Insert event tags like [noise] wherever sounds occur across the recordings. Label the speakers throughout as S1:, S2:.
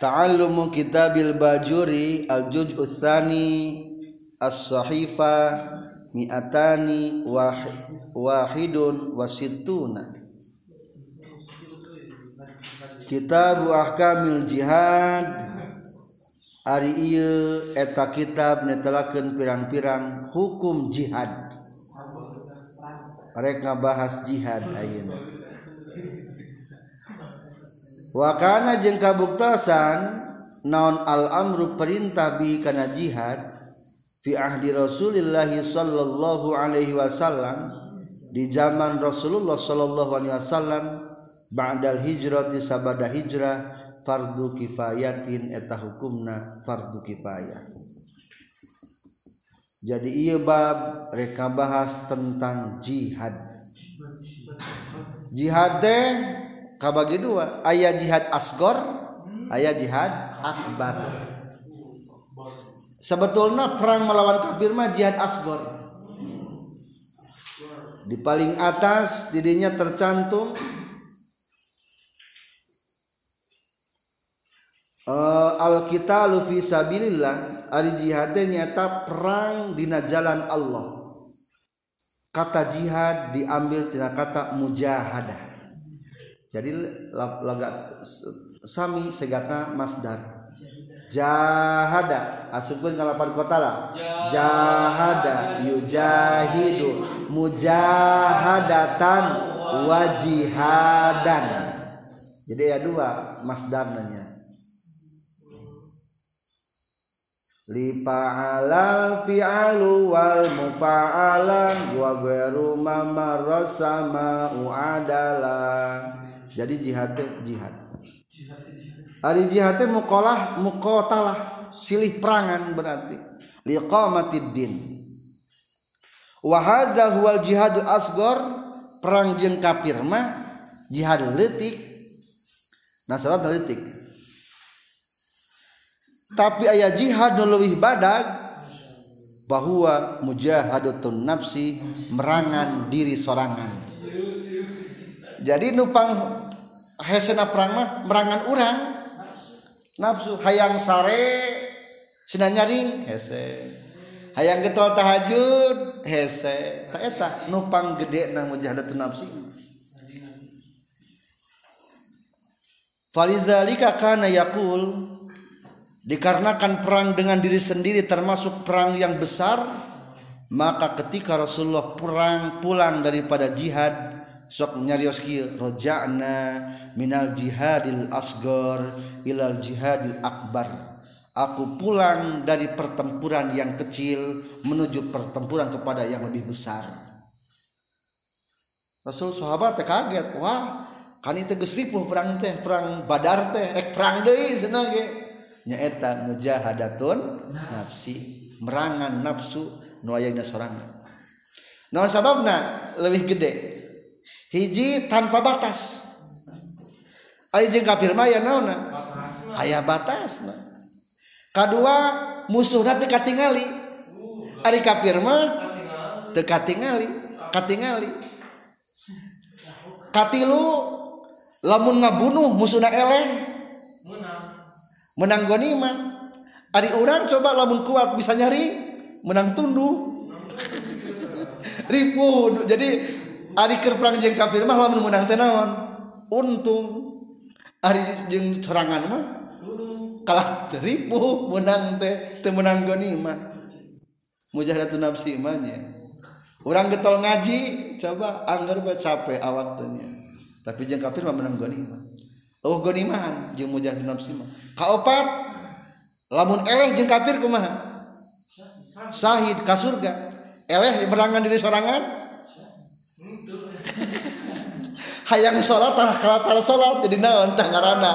S1: ta'allumu kitabil bajuri al juj usani as-sahifa mi'atani wahidun wasituna Kitab ahkamil jihad Ari ieu eta kitab netelakeun pirang-pirang hukum jihad. Rek ngabahas jihad ayeuna. wakana jeung kabuktasan naon al-amru perintah bi kana jihad fi ahdi Rasulillahi sallallahu alaihi wasallam di zaman Rasulullah sallallahu alaihi wasallam ba'dal hijrati sabada hijrah fardu kifayatin eta hukumna fardu kifayah. Jadi iya bab reka bahas tentang jihad. Jihad teh kabagi dua. Ayat jihad asgor ayat jihad akbar. Sebetulnya perang melawan kafir mah jihad asgor. Di paling atas dirinya tercantum. Uh, Alkitalu fi sabilillah. Ari jihad nyata perang dina jalan Allah. Kata jihad diambil tina kata mujahadah. Jadi laga sami segata masdar. Jahada. Asupun ngalapan kota lah. Jahada. Yujahidu. Mujahadatan. Wajihadan. Jadi ya dua. Masdarnya Lipa'alal fi'alu wal mufa'alan. Wa ghairu mamarrasama u'adala jadi jihad jihad. Ari jihad teh muqalah muqatalah silih perangan berarti. Liqamatid din. Wa hadza huwal jihadul asghar perang jeung kafir mah jihad leutik. Nah sabab leutik. Tapi ayat jihad nu leuwih badag bahwa mujahadatun nafsi merangan diri sorangan jadi nupang hesena perang mah merangan urang. Nafsu hayang sare sina nyaring hese. Hayang getol tahajud hese. Ta eta nupang gede na mujahadatun nafsi Falizalika kana yaqul dikarenakan perang dengan diri sendiri termasuk perang yang besar maka ketika Rasulullah perang pulang daripada jihad sok nyarios kieu roja'na minal jihadil asgor ilal jihadil akbar. Aku pulang dari pertempuran yang kecil menuju pertempuran kepada yang lebih besar. Rasul sahabat teh kaget wah kan itu geus ripuh perang teh perang badar teh rek perang deui cenah ge. Nyaeta mujahadatun nafsi merangan nafsu nu aya sorangan. Naon sababna? Lebih gede hiji tanpa batas. Aijing kafir mah aya naonna aya batas kadua kedua musuhna teu katingali. Ari kafir mah teu katingali katingali. Katilu lamun ngabunuh musuhna eleh menang gonima ari urang coba lamun kuat bisa nyari menang tunduh. [laughs] Ribu jadi Ari keur perang jeung kafir mah lamun menang teh naon? Untung. Ari jeung serangan mah kalah ribu menang teh teu menang mah. Mujahadatun nafsi mah nya. Urang getol ngaji coba anggar bae capek awak teh Tapi jeung kafir mah menang mah. Euh oh gonimahan jeung mujahadatun nafsi mah. Kaopat lamun eleh jeung kafir kumaha? Sahid ka surga. Eleh berangan diri sorangan hayang salat tah kalatar salat jadi naon tah ngaranna.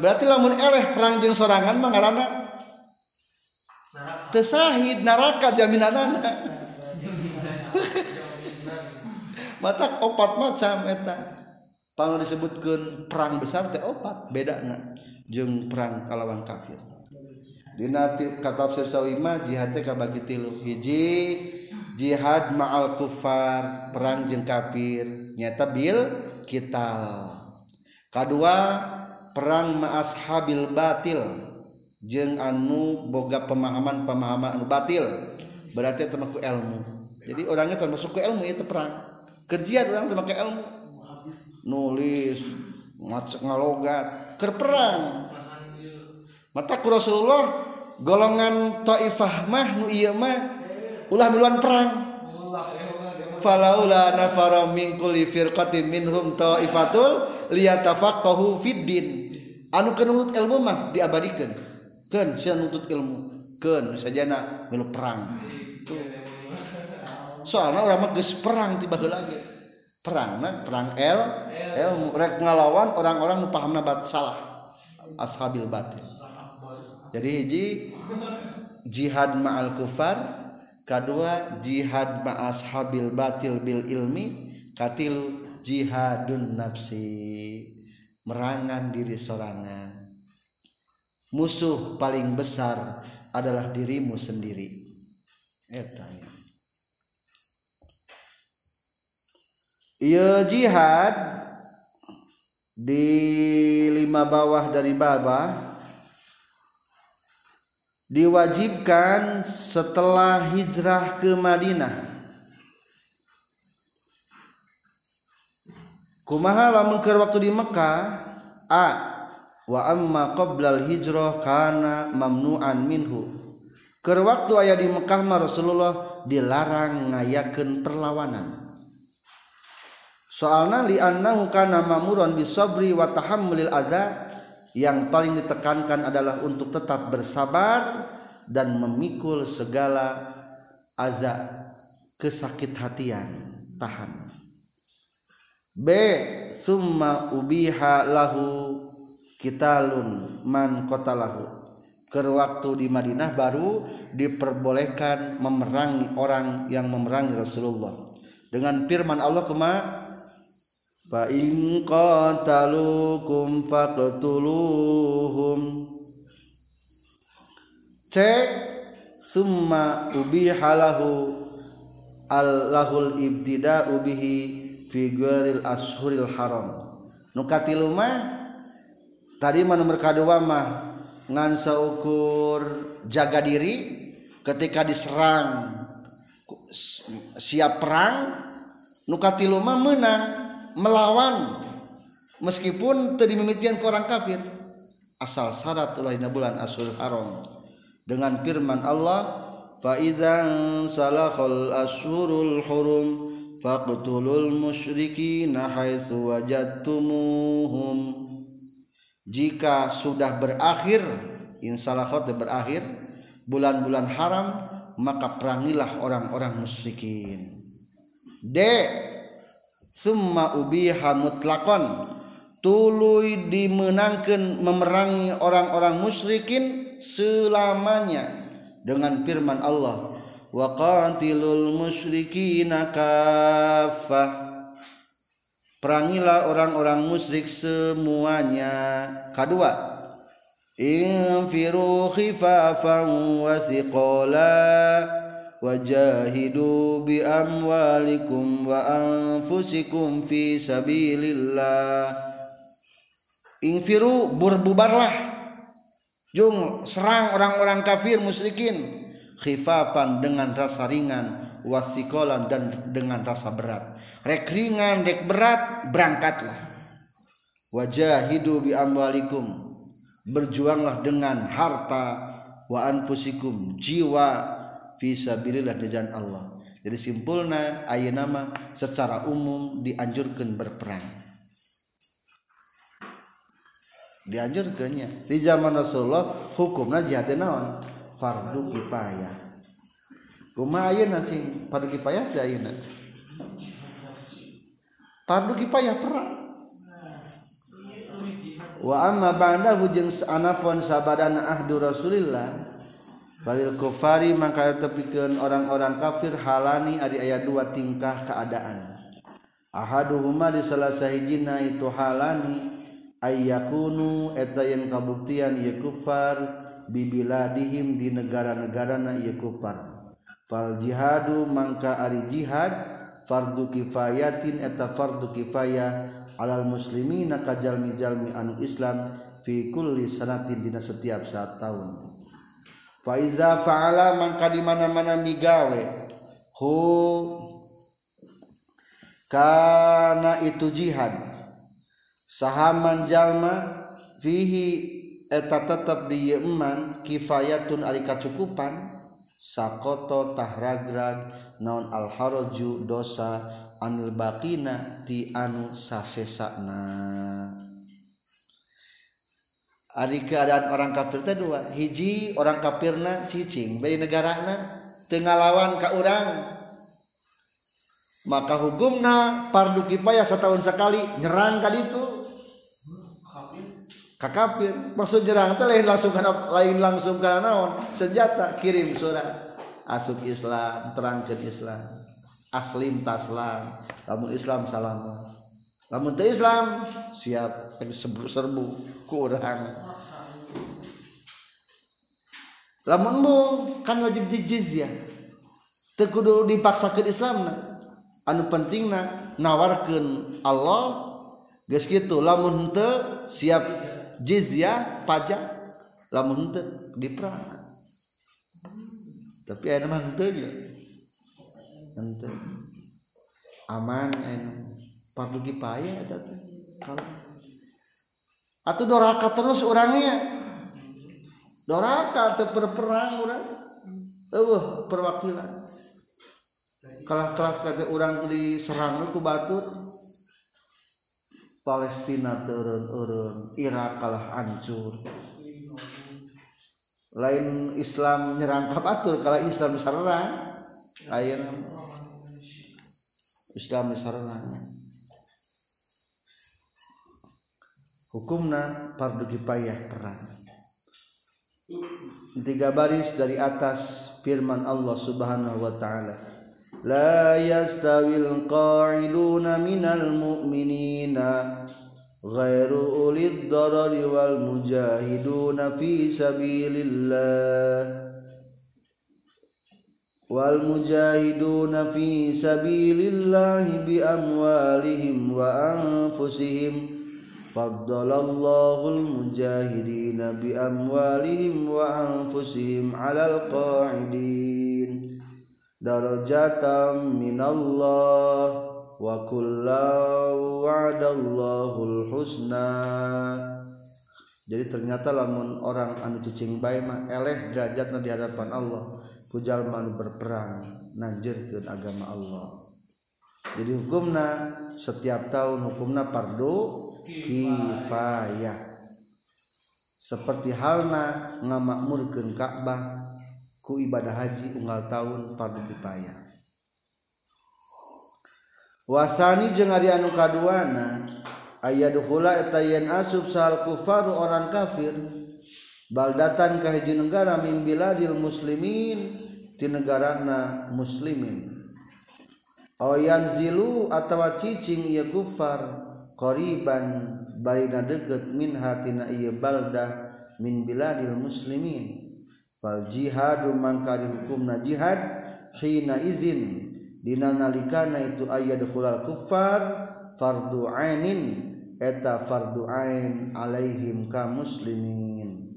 S1: Berarti lamun eleh perang jeung sorangan mah ngaranna. Teu sahid neraka jaminanana [laughs] mata opat macam eta. Pang disebutkan perang besar teh opat beda jeung perang kalawan kafir. Dina kata tafsir sawima jihad teh kabagi tilu hiji. Jihad ma'al kufar perang jeng kafir. Nyata bil kital. Kedua perang maas habil batil. Jeng anu boga pemahaman pemahaman anu batil. Berarti termasuk ilmu. Jadi orangnya termasuk ke ilmu itu perang. Kerja orang termasuk ilmu. Nulis ngacek ngalogat. Kerperang mata Rasulullah golongan Taifah mah nu iya mah ulah miluan perang. Falaula nafara min kulli firqatin minhum taifatul liyatafaqahu fiddin anu kenuntut ilmu mah diabadikeun keun sia nuntut ilmu. Keun sajana milu perang. Tuh soalnya orang mah geus perang tiba heula ge. Perang nah, perang el ilmu rek ngalawan orang-orang nu pahamna bat salah. Ashabil batil jadi hiji jihad ma'al kufar. Kedua jihad ma'ashabil batil bil ilmi. Katilu jihadun nafsi. Merangan diri sorangan. Musuh paling besar adalah dirimu sendiri. Eta Iya jihad di lima bawah dari bawah diwajibkan setelah hijrah ke Madinah. Kumaha lamun keur waktu di Mekah? A. Wa amma qablal hijrah kana mamnu'an minhu. Keur waktu aya di Mekah mah Rasulullah dilarang ngayakeun perlawanan. Soalna li annahu kana mamuran bisabri wa tahammulil adza yang paling ditekankan adalah untuk tetap bersabar dan memikul segala azab kesakit hatian. Tahan. B summa ubiha lahu kitalun man qatalahu. Ke waktu di Madinah baru diperbolehkan memerangi orang yang memerangi Rasulullah. Dengan firman Allah kema fa in qatalukum faqtuluhum. Cek summa ubihalahu allahul ibtida ubihi fi ghairil ashuril haram. Nu katilu mah tadi mah nomor kadua mah ngan saukur jaga diri ketika diserang. Siap perang nu katilu mah menang. Melawan meskipun tadi memitian ke orang kafir asal syarat lainnya bulan asul haram. Dengan firman Allah fa idzan salakhal ashurul hurum faqtulul musyrikina haitsu wajadtumuhum. Jika sudah berakhir insalakhat berakhir bulan-bulan haram maka perangilah orang-orang musyrikin. D summa ubiha mutlakon tuluy dimenangkan memerangi orang-orang musyrikin selamanya dengan firman Allah. Wa qatilul musyrikina kaffah perangilah orang-orang musyrik semuanya. Kedua infiru khifafan wa thiqala wajahidu bi amwalikum wa anfusikum fi sabilillah. Infiru berbubarlah. Jung serang orang-orang kafir musyrikin. Khifafan dengan rasa ringan wasikolan dan dengan rasa berat. Rek ringan rek berat berangkatlah. Wajahidu bi amwalikum berjuanglah dengan harta. Wa anfusikum jiwa fisabilillah di jalan Allah. Jadi simpulna ayat nama secara umum dianjurkan berperang. Dianjurkannya di zaman Rasulullah hukumnya jihad naon? Fardu kifayah. Kumaha ayeuna cing fardu kifayah teh ayeuna? Fardu kifayah perang. Wa amma ba'dahu jeung anapun sabadana ahdu Rasulillah Balil kufari maka tepikeun orang-orang kafir halani ari aya dua tingkah keadaan. Ahaduhuma di salah sahijina itu halani ayyakunu eta yang kabuktian ieu kufar bibiladihim di negara-negarana ieu kufar. Fal jihadu mangka ari jihad fardu kifayatin eta fardu kifayah alal muslimina kajalmi jalmi anu Islam fi kulli sanatin dina setiap saat tahun. Faiza faala mangka di mana-mana migawe. Hu karena itu jihad sahaman jalma fihi eta tetap di yeman kifayatun ari kacukupan sakoto tahragrad naon alharaju dosa anul bakina ti anu sasesakna Ari keadaan orang kafir teh dua. Hiji orang kafirna cicing. Bayi negarana tengah lawan ka orang maka hukumna pardu kifayah setahun sekali nyerang ka itu ka kafir. Maksud nyerang teh lain langsung kana lain langsung kana naon? Senjata kirim surat. Asuk Islam terangkan Islam. Aslim taslam lamun Islam salam lamun Islam siap serbu serbu ku lamun mu kan wajib dijizyah teu kudu dipaksakeun Islamna. Anu pentingna nawarkeun Allah geus kitu. Lamun teu siap jizyah pajak. Lamun teu diperang. Tapi aya mah henteu ya henteu. Aman anu fardu kifayah eta teh. Kalau atuh doraka terus orangnya doraka teu perang urang. Eueuh perwakilan. Kalah kelas kata orang diserang ku batur Palestina turun-urun Irak kalah hancur. Lain Islam nyerang ka batur Islam diserang ayeuna Islam diserang hukumna fardu kifayah perang tiga baris dari atas firman Allah Subhanahu wa taala. La yastawil qa'iduna minal mu'minina ghairu ulid darari wal mujahiduna fi sabilillah. Wal mujahiduna fi sabilillah bi amwalihim wa anfusihim فضل الله المجاهدين بأموالهم وأنفسهم على القاعدين درجة من الله وكل wa الله الحسنى husna. Jadi ternyata lamun orang anu cicing bayi mah eleh derajatna di hadapan Allah pujal manu berperang nanjurkeun agama Allah. Jadi hukumna setiap tahun hukumna pardu kifayah. Seperti halna ngamakmurkeun Ka'bah ku ibadah haji unggal tahun fardu kifayah. Wasani jeung ari anu kaduana ayadukhula eta yen asub sal kufaru orang kafir baldatan ka hiji negara min biladil muslimin ti negarana muslimin. Aw yanzilu atawa cicing ieu kufar. qoriban barina deket min hatina iya balda min biladil muslimin. Fal jihadu mangka dihukumna jihad hina izin dina nalikana itu ayat khulal kufar fardu ainin eta fardu ain alaihim ka muslimin.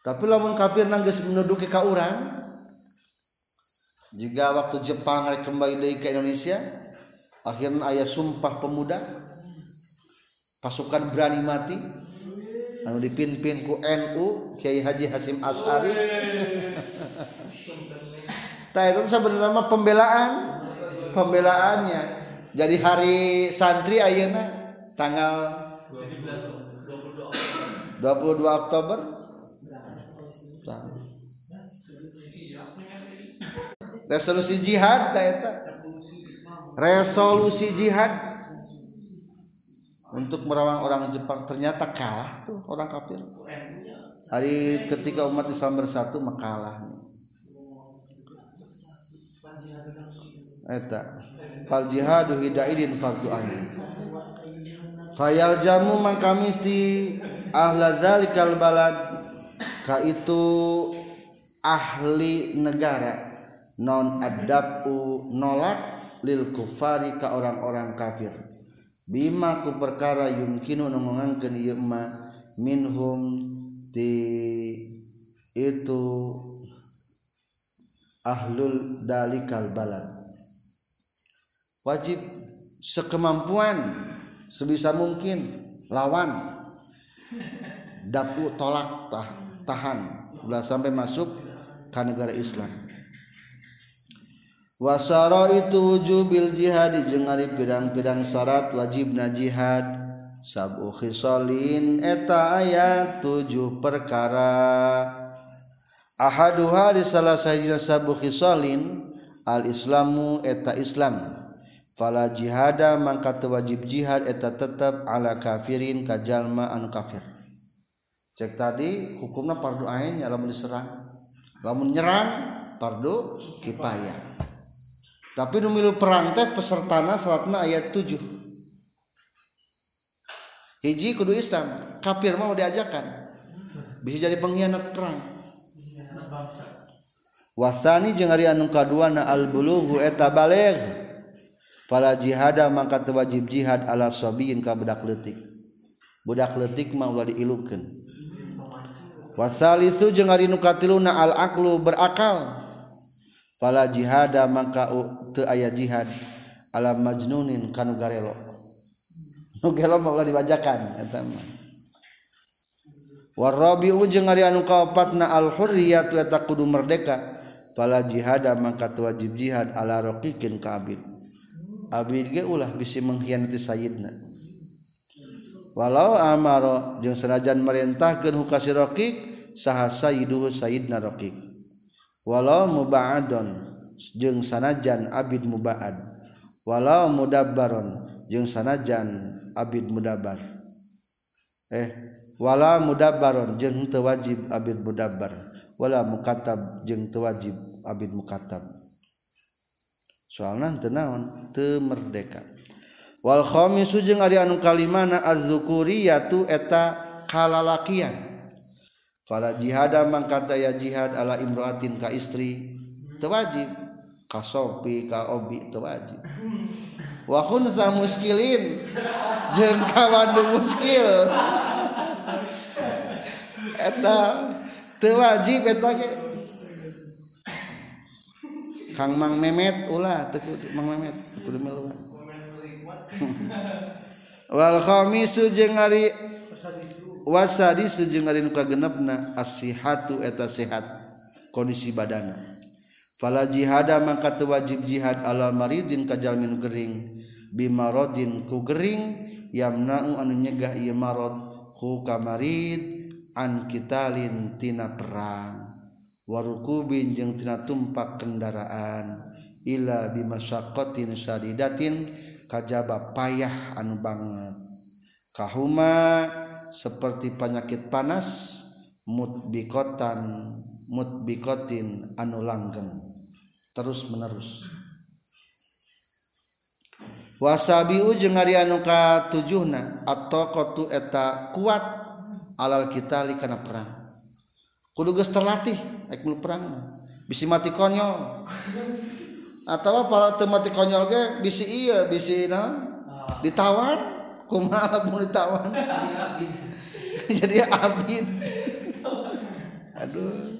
S1: Tapi lamun kafir nanggeus menuduki ka orang juga waktu Jepang kembali ke Indonesia akhirnya ayah sumpah pemuda pasukan berani mati. Anu dipimpin ku NU Kiai Haji Hasim Asari Nah [laughs] itu sebenarnya mah pembelaan. Pembelaannya. Jadi hari santri ayeuna tanggal 22 Oktober. Resolusi jihad eta resolusi jihad. Untuk merawang orang Jepang. Ternyata kalah tuh orang kafir. Hari ketika umat Islam bersatu makalah eta fal jihadu hidaidin fardu ain fayal jamu maka misti ahla zalikal balad. Ka itu ahli negara. Non adabu nolak lil kufari ka orang-orang kafir. Bimaku perkara yumkinu ngangkeun ieu ma minhum ti itu ahlul dalikal balad. Wajib sekemampuan sebisa mungkin lawan. Dapu tolak tah, tahan. Ulah sampai masuk ke negara Islam wasaro itu wujubil jihad jengari pirang-pirang syarat wajib na jihad. Sabu khisolin eta ayat tujuh perkara. Ahaduha di salah saja sabu khisolin al islamu eta islam. Fala jihada mangka wajib jihad eta tetap ala kafirin kajalma anu kafir. Cek tadi hukumnya pardu ain lamun diserang. Lamun nyerang pardu kipayah. tapi numilu perang teh pesertana salatna ayat 7 hiji kudu Islam kafir mau diajakan. Bisa jadi pengkhianat perang. Wasani jeung ari anu kaduana al bulughu eta baligh fala jihada maka teu wajib jihad ala sabiin ka budak leutik. Budak leutik mah ulah diilukeun. Wasalisu jeung ari nu katiluna al aqlu berakal. fala jihada maka teu aya jihad. Ala majnunin kanu garelo. [laughs] Nu gelo mah dibajakan eta mah. Warabiu jeung ari anu kaopatna al hurriyatu eta kudu merdeka. Fala jihada maka teu wajib jihad ala raqiqin ka abid. Abid ge ulah bisi mengkhianati sayyidna. Walau amaro jeung sanajan merintahkeun hukasi raqiq saha sayyiduhu sayyidna raqiq walau mubaadon jeung sanajan abid mubaad. Walau mudabbaron jeung sanajan abid mudabbar eh wala mudabbaron jeung teu wajib abid mudabbar wala mukatab jeung teu wajib abid mukatab. Soalna teu naon? Teu merdeka. Wal khamisu jeung ari anu kalimana az-zukuriyatu eta kalalakian. Fala jihada mangkata ya jihad ala imroatin ka istri tewajib ka sopi ka obi tewajib wa khunsa muskilin jeung kawan muskil. Eta tewajib eta ge. Kang Mang Memet ulah teu Mang Memet kudu melu. [laughs] Wal khamisu jeung ari wasadi disujungarin ka genepna asihatu eta sehat kondisi badana. Fala jihada maka wajib jihad ala maridin kajalmin gering bimarodin ku gering yamna'u anu nyegah ieu marad ku kamarid an kitalin tina perang. Warukubin jeung tina tumpak kendaraan ila bimasyaqqatin sadidatin kajaba payah anu banget. Kahuma seperti penyakit panas mutbikotan mutbikotin anu langgeng. Terus menerus. Wasabiu jeung ari anu katujuhna at-taqatu eta kuat alal kita kana perang. Kudu geus terlatih naik mulu perang bisi mati konyol. Atau para temati konyol ge bisi iya bisi na ditawar. kumaha lamun ditawan? Jadi abid. Aduh.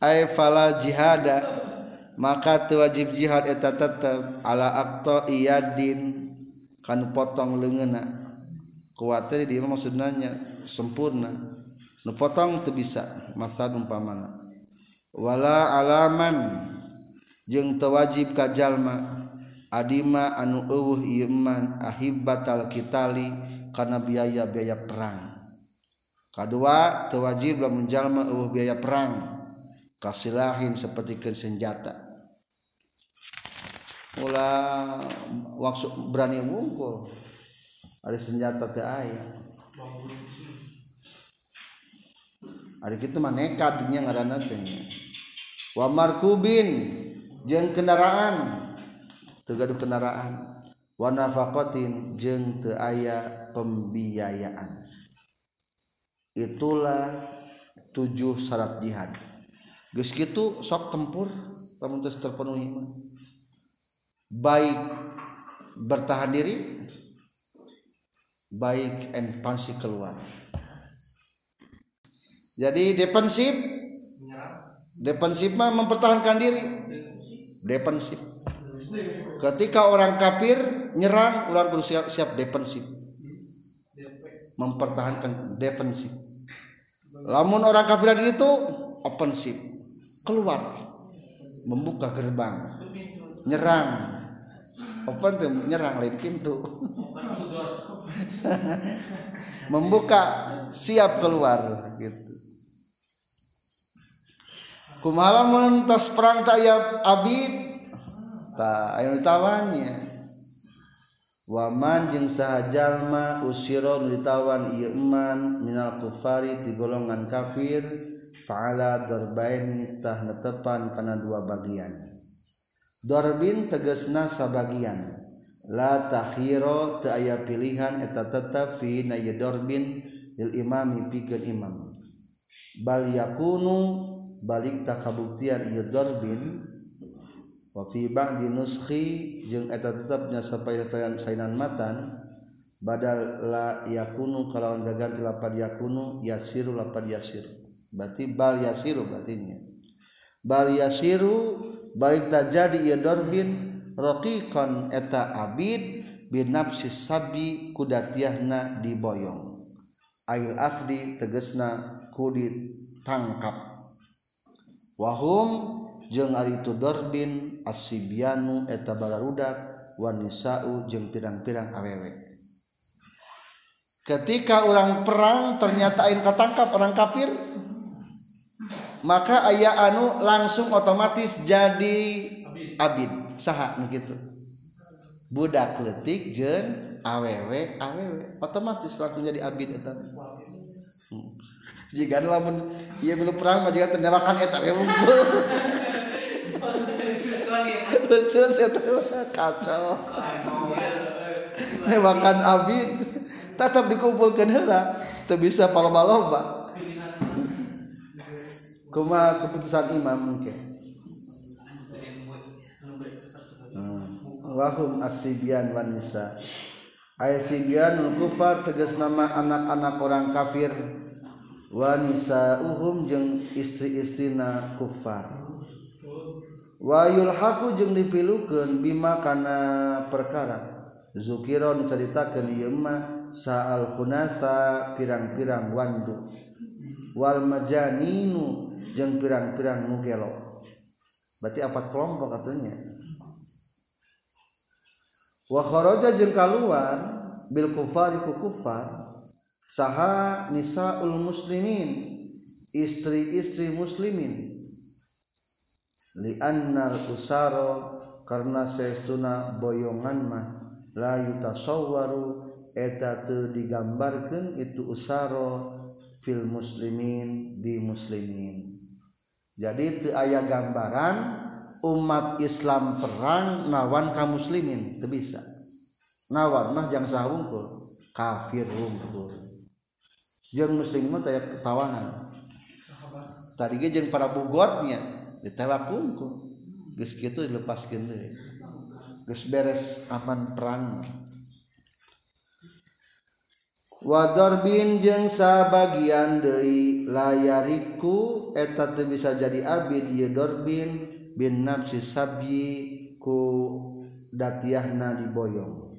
S1: Ay fala jihada maka wajib jihad eta tetep ala akto iyadin. Kan potong leungeuna kuatnya di maksudnya sempurna. Nu potong teu bisa masa umpamana. Wala alaman jeung tewajib ka jalma. Adima anu eueuh ieu man ahibbatal kitali kana biaya-biaya perang. Kadua tewajib lamun jalma biaya perang kasilahin seperti senjata. Ulah waktu berani wungkul ada senjata teu aya. Ari kitu mah nekat dunia ngaranna teh. Wa markubin jeung kendaraan gaduh kendaraan. Wanafakotin jeng te aya pembiayaan. Itulah tujuh syarat jihad. Geus kitu sok tempur lamun terpenuhi. Baik bertahan diri baik ekspansi keluar. Jadi defensif defensif mah mempertahankan diri. Defensif ketika orang kafir nyerang orang perlu siap siap defensif. Mempertahankan defensif. Lamun orang kafir itu offensif keluar. Membuka gerbang. Nyerang. Open tuh nyerang lain pintu. [laughs] Membuka siap keluar gitu. Kumaha mentas perang tayab abid tawanya waman jeung sahjallma usiro ditawan Iman Minal kufari di golongan kafir faala dorbaintah netepan karena dua bagian. Dorbin teges nasa bagian la tahiro te aya pilihan eta tetap fi dorbin lil imami pikeun imam. Bal yakunu balik tak kabuktian ieu darbin wafibang dinuski jeung eta tetapnya sainan matan badal la yakunu kalau gagal di yakunu yasiru lapar yasir berarti bal yasiru batinnya bal yasiru balik tak jadi ya dorbin rokikon eta abid bin nafsi sabi kudatiahna diboyong. Ail akhdi tegesna kudi tangkap wahum jeung ari itu Dorbin asibianu eta balarudak wanisau jeung pirang-pirang awewe ketika orang perang ternyata ain katangkap orang kafir maka ayah anu langsung otomatis jadi abid. Saha gitu budak letik jen awewe awewe otomatis langsung jadi abid eta. Hmm. Jika lamun ia milu perang jika tembakan eta unggul [laughs] khusus eta kacau. Nembakan abid tetap dikumpulkan heula teu bisa palomba-lomba. Kuma keputusan imam mungkin. Hmm. wahum asibian wan nisa. Ay sibian kufar tegas nama anak-anak orang kafir. Wanisa uhum jeng istri-istrina kufar wayul haku jeung dipilukeun bima kana perkara. Zukiron ceritakeun ieu mah saal kunasa pirang-pirang wandu. Wal majaninu jeung pirang-pirang nugelo berarti apat kelompok katanya. Wa kharaja jeung kaluar bil kufari ku kufar saha nisaul muslimin istri-istri muslimin. lianna usaro karena seestuna boyongan mah layu tasawwaru eta teu digambarkeun itu usaro fil muslimin di muslimin. Jadi teu aya gambaran umat Islam perang nawan ka muslimin teu bisa. Nawan mah jang sahungkul kafir hungkul jeung muslim mah taya ketawanan. Tadi jeung para bugotnya. Ditewak hungkul geus kitu dilepaskeun deui. Geus beres aman perang. Wadarbin jeung sabagian deui layariku eta bisa jadi abid ieu dorbin bin nafsi sabyi ku datiahna diboyong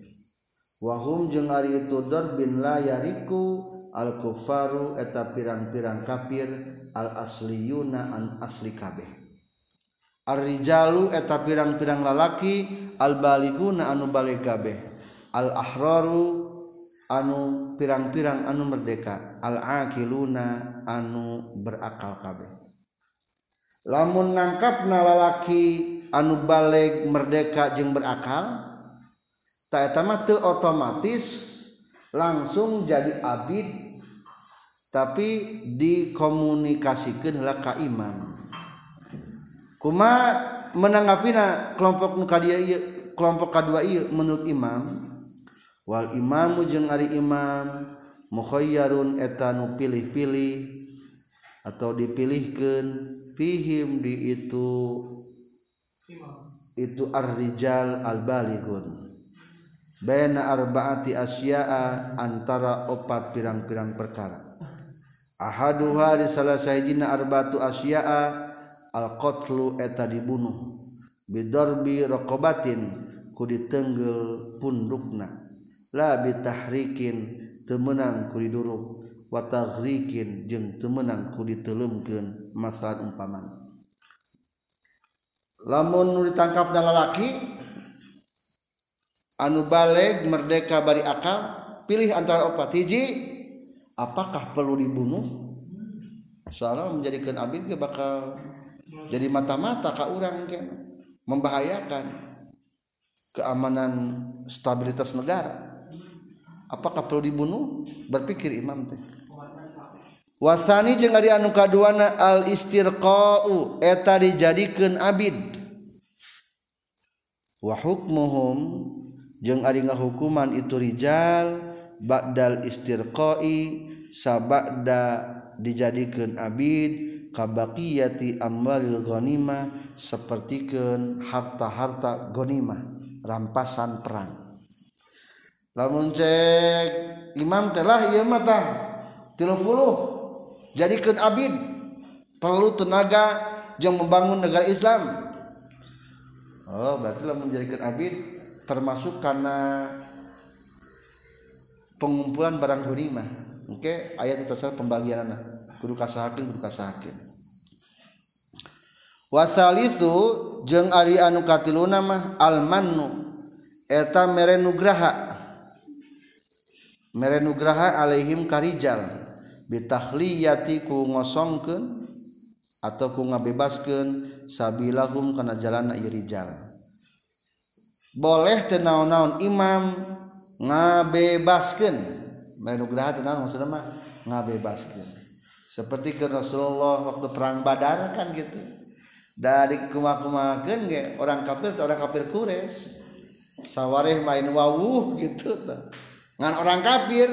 S1: wahum jeung ari itu dorbin layariku al kufaru eta pirang-pirang kafir al asliyuna an asli kabeh Arrijalu eta pirang-pirang lalaki albaliguna anu balik kabeh. Al-ahraru anu pirang-pirang anu merdeka. Al-aqiluna anu berakal kabeh. Lamun nangkapna lalaki anu balik merdeka jeung berakal tak eta mah teu otomatis langsung jadi abid. Tapi dikomunikasikeun heula ka imam. kuma menanggapi kelompok muka dia kelompok kedua iya menurut imam Wal imamu jeung ari imam mukhoyarun etanu pilih-pilih atau dipilihkan fihim di itu itu ar-rijal al-balighun. Baina arbaati asya'a antara opat pirang-pirang perkara. Ahaduha di salah sahijina arbatu asya'a alqtlu eta dibunuh bidorbi rokobatin ku ditenggel pundukna. La bitahrikin temenang ku diduruk. Watagrikin jeung temenang ku ditelemkeun masalah umpaman. Lamun nu ditangkap lalaki anu baleg merdeka bari akal pilih antara opat. Hiji apakah perlu dibunuh? Soalnya menjadikan abid bakal jadi mata-mata Ka orang membahayakan keamanan stabilitas negara. Apakah perlu dibunuh? Berpikir Imam teh. Wasani jeung ari anu kaduana al istirqau eta dijadikeun abid. Wa hukmuhum jeung ari ngahukuman itu rijal ba'dal istirqai sabada dijadikeun abid kabakiyati amwalilgonima sepertikan harta-harta gonimah rampasan perang. Namun cek Imam telah ia mata 30 jadikan Abid perlu tenaga yang membangun negara Islam. Oh berarti menjadikan Abid termasuk karena pengumpulan barang ghanimah. Oke okay? ayat asal pembagian anak kudu kasahakeun kudu kasahakeun. Wasalisu jeung ari anu katiluna mah almannu eta mere nugraha mere nugraha alaihim karijal bitahhliyati ku ngosongkeun atau ku ngabebaskeun sabilahum kana jalanna ieu rijal. Boleh tenaon-naon imam ngabebaskeun. Mere nugraha tenaon maksudna mah? Ngabebaskeun. Seperti ke Rasulullah waktu perang Badar kan gitu. Dari kumakumakan ge orang kafir orang kafir kures sawareh main wawuh gitu tuh ngan orang kafir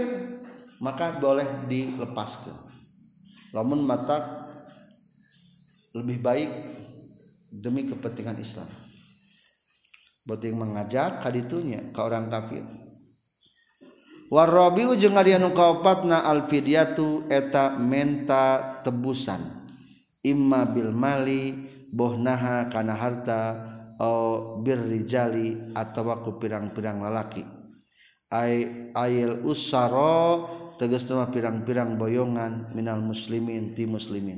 S1: maka boleh dilepaskan. Lamun mata lebih baik demi kepentingan Islam. Yang mengajak haditunya ke orang kafir warrobiu jeung ari anu kaopatna alfidiatu eta menta tebusan. Imma bil mali bohnaha kana harta au birrijali atawa ku pirang-pirang lalaki. Ay ayil usara tegas nama pirang-pirang boyongan minal muslimin ti muslimin.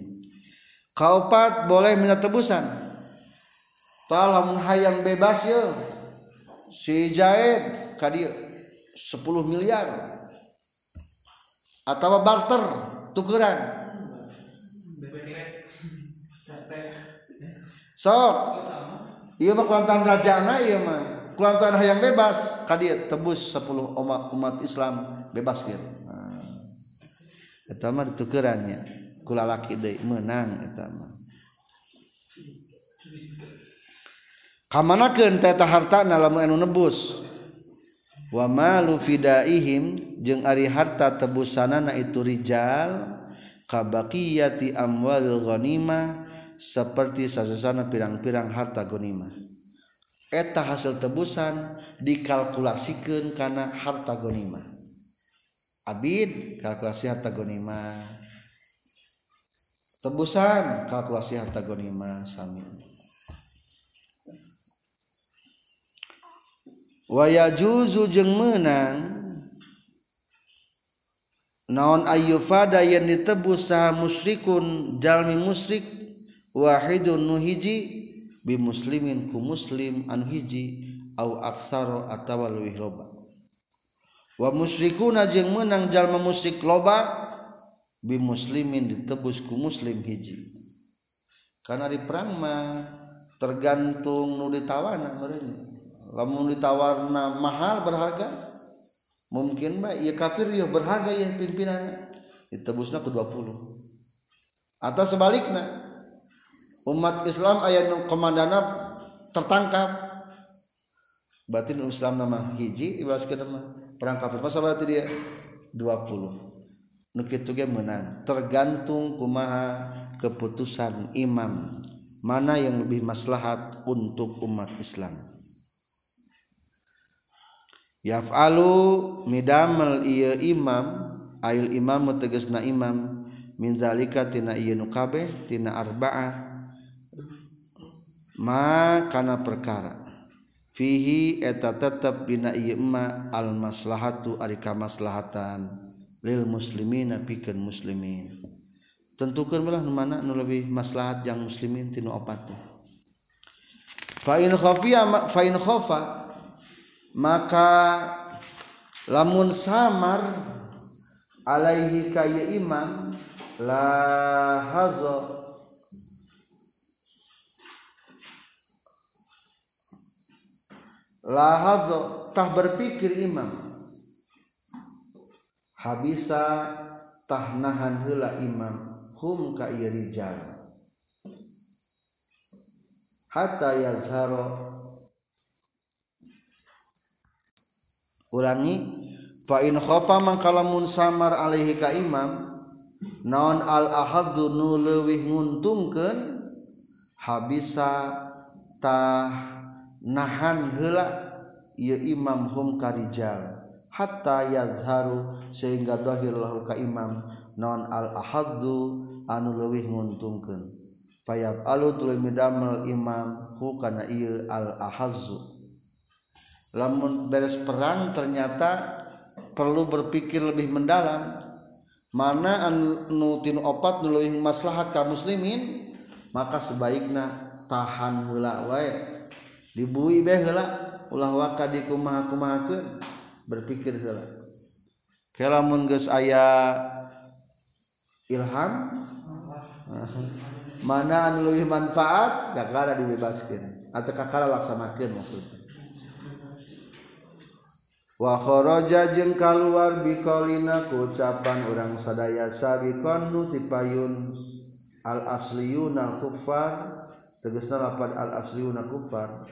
S1: Kaopat boleh minta tebusan. Talamun hayang bebas ye si jaid kadieu 10 miliar. Atau barter tukeran. Sok. Iya mah kulantan rajana iya mah. Kulantan hayang bebas. Kadia tebus 10 umat, umat Islam bebas gitu. Nah. itu mah ditukerannya. Kulalaki deui menang eta mah. Kamana keun teh harta lamun anu nebus? Wa malu fidaihim jeung ari harta tebusanana itu rijal kabaqiyati amwal ghanimah seperti sasasana pirang-pirang harta ghanimah eta hasil tebusan dikalkulasikeun kana harta ghanimah abid kalkulasi harta ghanimah tebusan kalkulasi harta ghanimah sami waya juzu jeng menang naon ayyufada yang ditebus saha musyrikun jalmi musyrik wahidun nuhiji bi muslimin ku muslim anu hiji au aksaro atawa leuwih loba. Wa musyrikuna jeung menang jalma musyrik loba bi muslimin ditebus ku muslim hiji. Karena di perang mah tergantung nu ditawana merenya lamun ditawarna mahal berharga mungkin mbak iya kafir ya berharga ya pimpinan ditebusna ke 20 atau sebaliknya umat Islam ayat komandana tertangkap. Batin Islam nama hiji ke nama. Perang kafir masa berarti dia? 20 nukitu ge menang. Tergantung kumaha keputusan imam. Mana yang lebih maslahat untuk umat Islam yaf'alu midamel iya imam ail imam tegesna imam min zalika tina ieu nu kabeh tina arba'ah ma kana perkara. Fihi eta tetep dina ieu ma al maslahatu ari kamaslahatan lil muslimina pikeun muslimin. Tentukeun balah nu mana nu lebih maslahat yang muslimin tinu opat fa in khafiya fa in khafa maka lamun samar alaihi kaya imam la hazo. La hazo tah berpikir imam habisa tah nahan heula imam hum ka rijal. Hatta yazharo ulangi khofa mangkalamun samar Alaihi ka Imam naon al ahadzu nu leuwih nguntungkeun habisa habisatah nahan heula ieu imam hum karijal hatta yazharu sehingga dohir lahu ka imam naon al ahadzu anu leuwih nguntungkeun. Fayab alu tuluy midamel imam hu kana ieu al-ahadzu lamun beres perang ternyata perlu berpikir lebih mendalam. Mana anu tinu opat nu leuwih maslahat ka muslimin maka sebaiknya tahan heula wae. Dibui beh heula ulah waka di kumaha-kumahakeun berpikir heula. Kelamun geus aya ilham mana anu leuwih manfaat kakara dibebaskeun. Atau kakara laksanakeun maksudnya wakhoroja jeng keluar bikolina ucapan orang sadaya sabikon nu tipayun al asliyuna kufar tegasna lapad al asliyuna kufar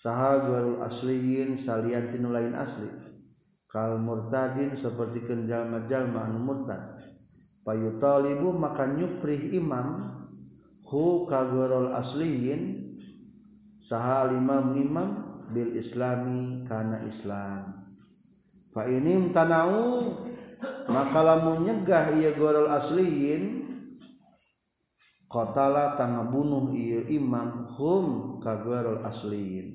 S1: saha garul asliyin salian tinu lain asli. Kal murtadin seperti kenjal majal ma'an murtad. Payutalibu maka nyuprih imam hu kagurul asliyin. Saha imam imam bil islami kana islam. Fa'inim tanau maka lamun nyegah iya gorol asliin Kotala tangga bunuh iya imam hum ka gorol asliin.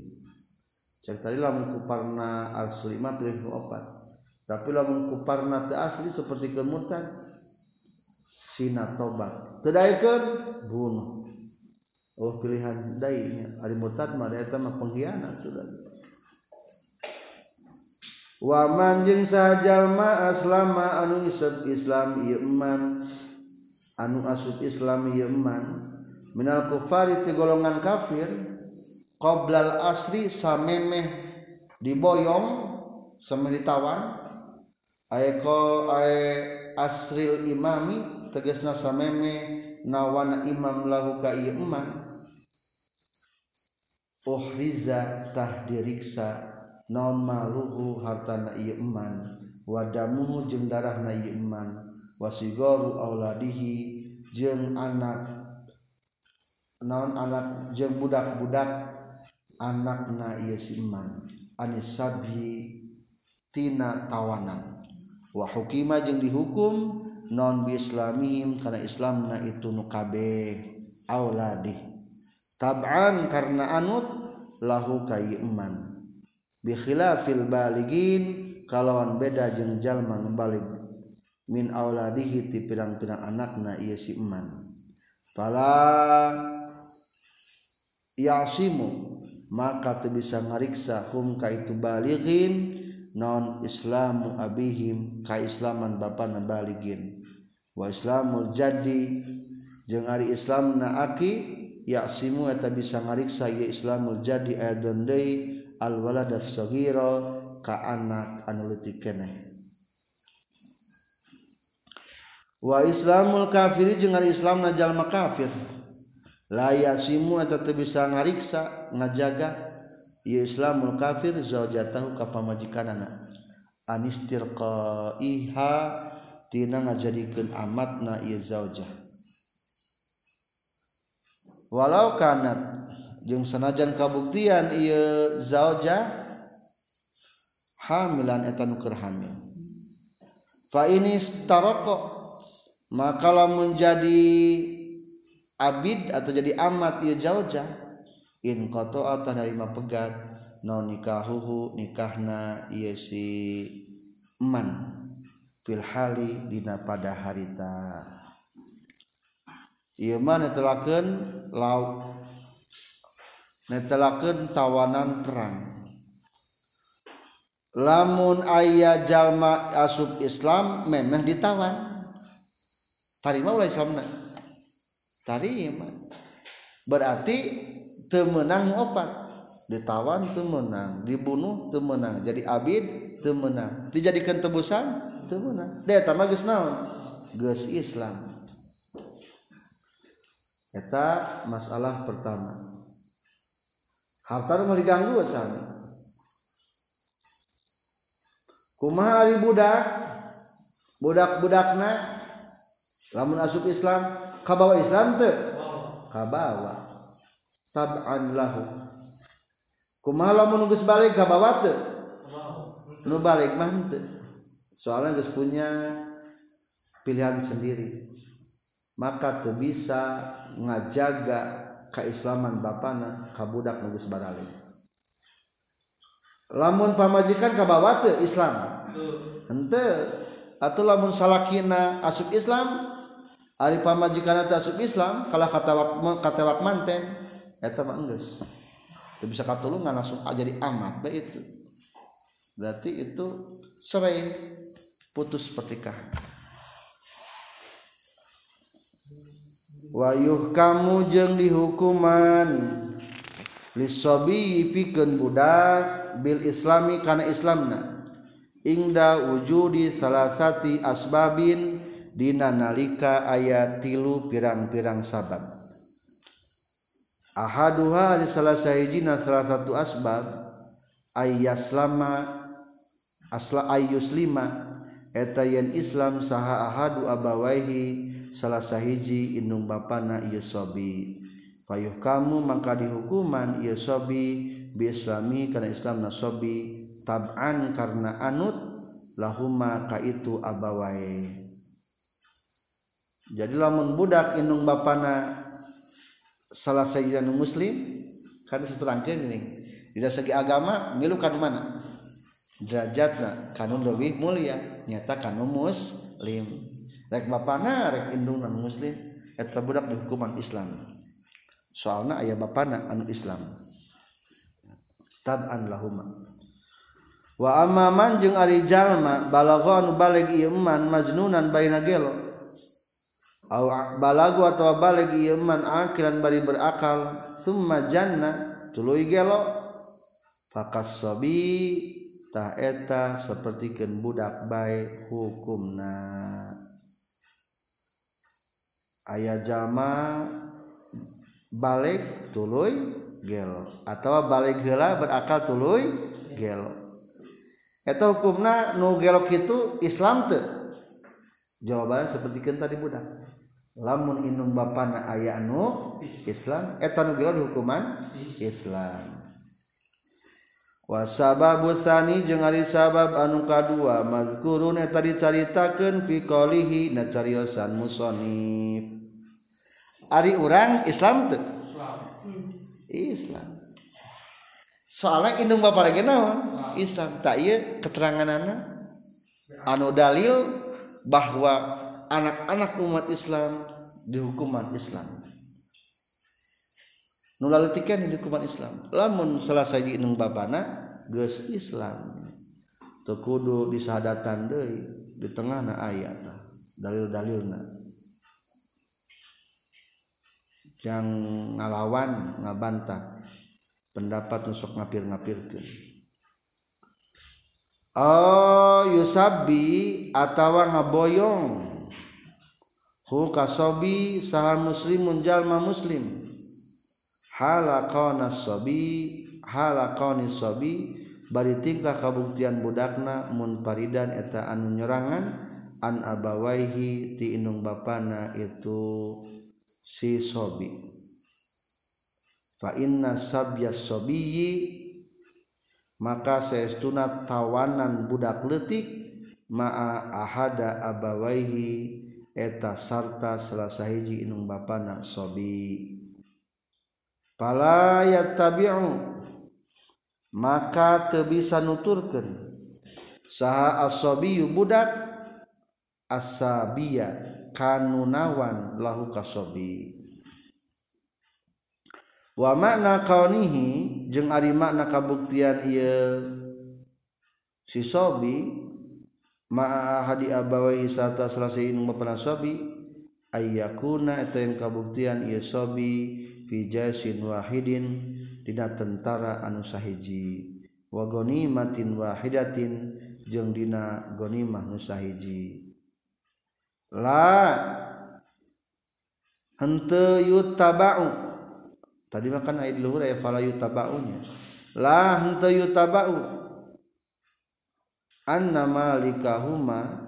S1: Cek tadi lamun kuparna asli mah tuh opat. Tapi lamun kuparna te asli seperti kemutan Sina tobat. Tedaikan bunuh. Oh pilihan dainya Ari murtad mah dia mah pengkhianat sudah. Waman jeung sajallma aslama anu isep Islam ieu iman anu asut Islam ieu iman minal kufari ti golongan kafir qoblal asri samemeh diboyong samemeh ditawan aya ko aya asril imami tegasna samemeh nawana imam lahu ka ieu iman uhriza naon maluhu harta naman wadamu jeng darah naman wasigoru auladihi jeng anak naon anak jeng budak-budak anak na si iman anis sabhi tina tawanan. Wa hukima jeung dihukum non bi islamihim karena islamna itu nukabe auladih. Tab'an karena anut lahu kayiman bikhilafil baligin kalawan beda jeung jalma balig min auladihi ti pirang-pirang anakna ieu si eman. Fala yasimu maka teu bisa ngariksa hum ka itu non islamu abihim ka islaman bapana baligin. Wa islamul jadi jeung ari islamna aki yasimu eta bisa ngariksa ieu islamul jadi ayadun deui alwala dasogiro ka anak anuliti keneh. Wa Islamul kafiri jeung Islam najallma kafir. La yasimu eta teu bisa ngariksa ngajaga. Ieu Islamul kafir zaujatahu ka pamajikanana. Anistirqaiha tina ngajadikeun amatna ieu zaujah. Walau kanat jeung sanajan kabuktian ieu zauja hamilan eta nu keur hamil. Fa ini staroko maka lamun jadi abid atau jadi amat ieu zauja in qata'a lima pegat non nikahuhu nikahna ieu si man fil hali dina pada harita. Ieu man lauk. Netelakeun tawanan perang. Lamun ayah jalma asub Islam memeh ditawan. Tarima ulah Islamna. Tarima. Berarti temenang opat. Ditawan temenang dibunuh temenang jadi abid temenang dijadikan tebusan temenang dia tambah geus naon? Islam. Eta masalah pertama harta mau diganggu sami kumaha ari budak? Budak-budakna? Lamun asup Islam kabawa Islam teu kabawa. Tab'an lahu. Kumaha lamun geus balik kabawa teu nu balik mah teu soalnya geus punya pilihan sendiri. Maka tuh bisa ngajaga kaislaman bana kabudak nugus barali lamun pamajikan kabawate Islam. Ente atau lamun salakina asup Islam ari pamajikan atau asup Islam kalah katawak katawak manten eta mah geus itu bisa katulungan langsung jadi amat baik itu. Berarti itu cerai putus pernikahan wayuh kamu jeng dihukuman. Lisobi pikeun budak bil islami kana islamna. Ingda wujudi salasati asbabin dina nalika aya tilu pirang-pirang sabab. Ahaduha di salah sahijina salah satu asbab ayyaslama asla ayyuslima eta yen islam saha ahadu abawaihi salah sahiji indung bapana ieu sobi. Payuh kamu maka dihukuman ieu sobi. Bi islami kana islam nasobi tab'an karena anut lahuma ka itu abawai jadi lamun budak indung bapana salah sajian muslim kan seterangkeun ini tidak segi agama ngilu kan mana? Derajatna kanun lebih mulia nyata kanu muslim rek bapana rek indung non muslim eta budak dihukuman Islam. Soalna aya bapana anu Islam. Tab'an lahuma wa amma man jeung ari jalma balagha anu balig ieu man majnunan baina gelo. Au balagu atawa balig ieu man akilan bari berakal. Summa janna tuluy gelo. Fakas sabi tah eta sapertikeun budak bae hukumna. aya jalma balik tuluy gelo atau balik gela berakal tuluy gelo eta hukumna nu gelok itu Islam te jawaban seperti kan tadi budak lamun inum bapana aya nu Islam eta nu gelo hukuman Islam. wasababusani jeung ari sabab anu kadua mazkurun eta dicaritakeun fi qalihi na cariosan musannif ari urang Islam teu Islam. Islam. Soalnya indung bapak lagi naon? Islam. Tak iya keterangan anak anu dalil bahwa anak-anak umat Islam dihukuman Islam. Nulalitikan di hukuman Islam. Lamun selesai indung bapana geus Islam. Tekudu disadatan deui di tengah na ayat dalil-dalilna. Yang ngalawan ngabantah pendapat nusuk ngapir-ngapirkeun. Oh yusabi atawa ngaboyong. Hu kasobi saha muslimun jalma muslim halakona sobi halakoni sobi bari tingkah kabuktian budakna mun paridan eta anu nyerangan an abawaihi ti inung bapana itu si sobi. Fa inna sabya sobiyi maka seestuna tawanan budak letik ma'a ahada abawaihi eta sarta salah sahiji inung bapana sobi. palaya tabi'u maka teu bisa nuturkeun. Saha asabiyu budak. Asabia kanunawan lahu kasobi wa makna kaunihi jeung ari makna kabuktian ieu si sobi ma hadi abawaihi sarta salasi inu mapana sobi ayyakuna eta yang kabuktian ieu sobi. fijasin wahidin dina tentara anu sahiji. Wa ghanimatin wahidatin jeung dina ghanimah nu sahiji. La henteu yutaba'u. Tadi makan ayat luhur ya fala yutaba'unya la henteu yutaba'u. Anna malikahuma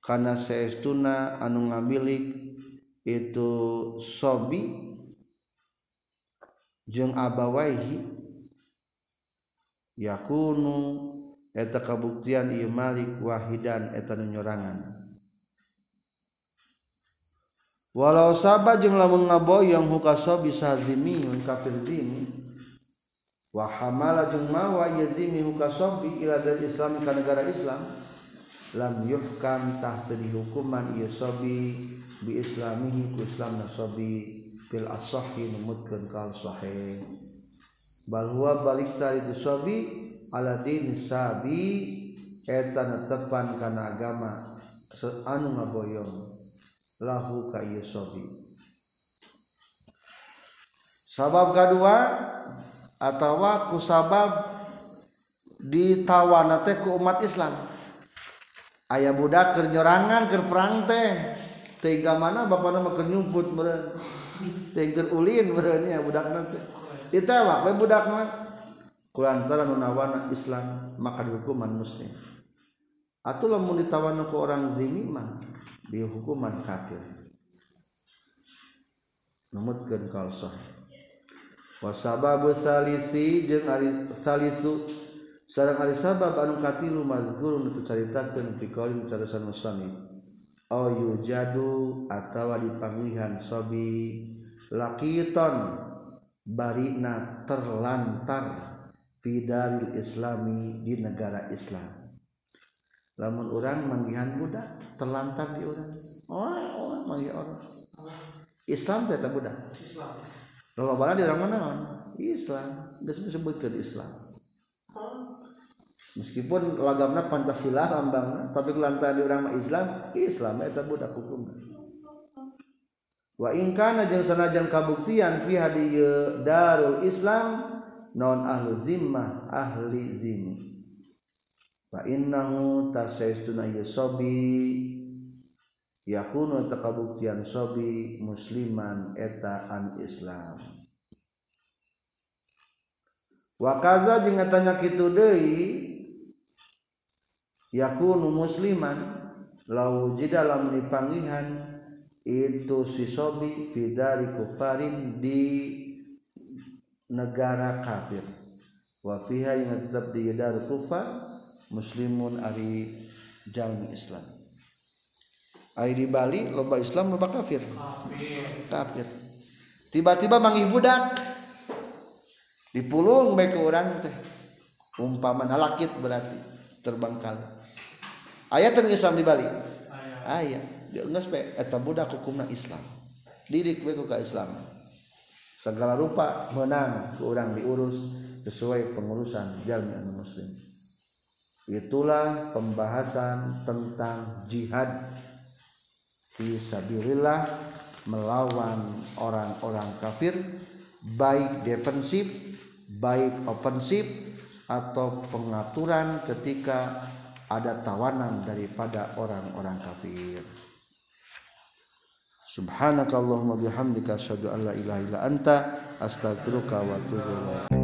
S1: kana saestuna anu ngabilik itu sobi jeung abawaihi yakunu eta kabuktian ieu Malik wahidan eta nu nyorangan. Walau sabah jeung lamun ngaboyong hukaso bisa zimi kafir zimi wa hamala jeung mawa yazimi huka ila dal islam ka negara islam lam yuhkam tahta dihukuman ieu sobi bi islamihi ku islam nasobi fil asahi numutkeun kal sahih. Bahwa balik tari dusabi ala din sabi eta netepan kana agama anu ngaboyong lahu ka ieu sabi. Sabab kedua atawa kusabab ditawana teh ku umat Islam. Ayah budak keur nyorangan keur perang teh tega mana bapak nama keur nyumput meureun. Tengker ulin meren ya budak nanti ditewa we budak mah kulantara nunawana Islam maka dihukuman muslim. Atau lamun ditawan ke orang zimi mah dihukuman kafir. Numutkeun kal sahih wasababu salisi jeung ari salisu sareng ari sabab anu katilu mazkur nu caritakeun fi qauli carasan musannif Oyu jadu atau dipangihan sobi lakiton barina terlantar fidalil islami di negara islam. Lamun orang manggihan budak terlantar di orang orang oh, orang oh, manggih orang. Islam tetap budak. Islam. Lalu di orang mana islam. Disebutkan islam. meskipun lagamna Pancasila lambang tapi lantaran di urang Islam Islam eta budak hukum. Wa in kana jeung sanajan kabuktian fi hadieu darul Islam non ahlu zimmah ahli zimmi. Wa innahu tasaistuna yusobi yakunu takabuktian sobi musliman eta an Islam. Wa kaza jeung tanya kitu deui yakunu musliman lau dalam dipanggihan itu si sobi fidari kufarin di negara kafir. Wa fiha yang tetap di dar kufar muslimun ari jalmi Islam. Ari di Bali loba Islam loba kafir. Kafir. Tiba-tiba manggih budak. Dipulung baik ke orang teh. Umpama halakit berarti terbang kali ayat dan Islam di Bali. Ayat. Dia enggak supaya eta budak hukumna Islam. Didik baik ke Islam. Segala rupa menang ke orang diurus sesuai pengurusan jalmi anu muslim. Itulah pembahasan tentang jihad fi sabilillah melawan orang-orang kafir baik defensif baik offensif atau pengaturan ketika ada tawanan daripada orang-orang kafir. Subhanakallahumma bihamdika asyhadu an la ilaha illa anta astaghfiruka wa atubu ilaik.